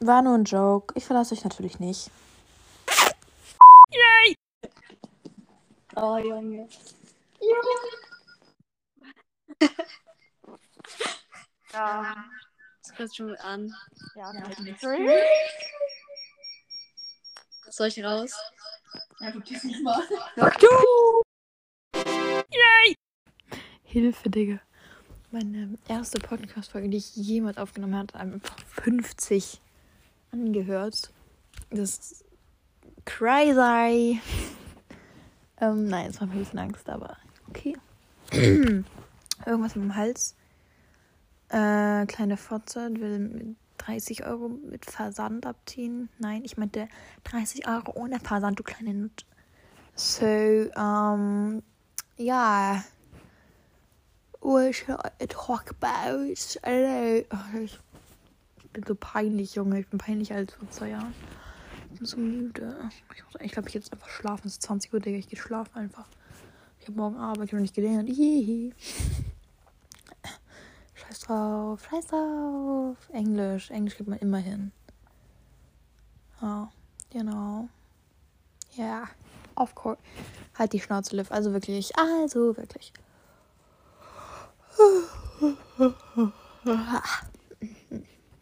War nur ein Joke. Ich verlasse euch natürlich nicht. Yay! Oh, Junge. Ja. Das kommt schon an. Ja, Soll ich raus? Ja, du tust es mal. Yay! Hilfe, Digga. Meine erste Podcast-Folge, die ich jemals aufgenommen habe, hat einfach 50 angehört. Das ist crazy. ähm, nein, es war ein bisschen Angst, aber okay. Irgendwas mit dem Hals. Äh, kleine Fotze will mit 30 Euro mit Versand abziehen. Nein, ich meinte 30 Euro ohne Versand, du kleine Nut. So, ähm, ja. What should I talk about? Alter, oh, ich bin so peinlich, Junge. Ich bin peinlich als vor zwei Jahren. Ich bin so müde. Ich muss eigentlich, glaube ich, jetzt einfach schlafen. Es ist 20 Uhr, Digga. Ich gehe schlafen einfach. Ich habe morgen Arbeit, ich habe nicht gelernt. Hihi. Scheiß drauf, scheiß drauf. Englisch, Englisch gibt man immer hin. Ja, genau. Ja, of course. Halt die Schnauze, Liv. Also wirklich, also wirklich.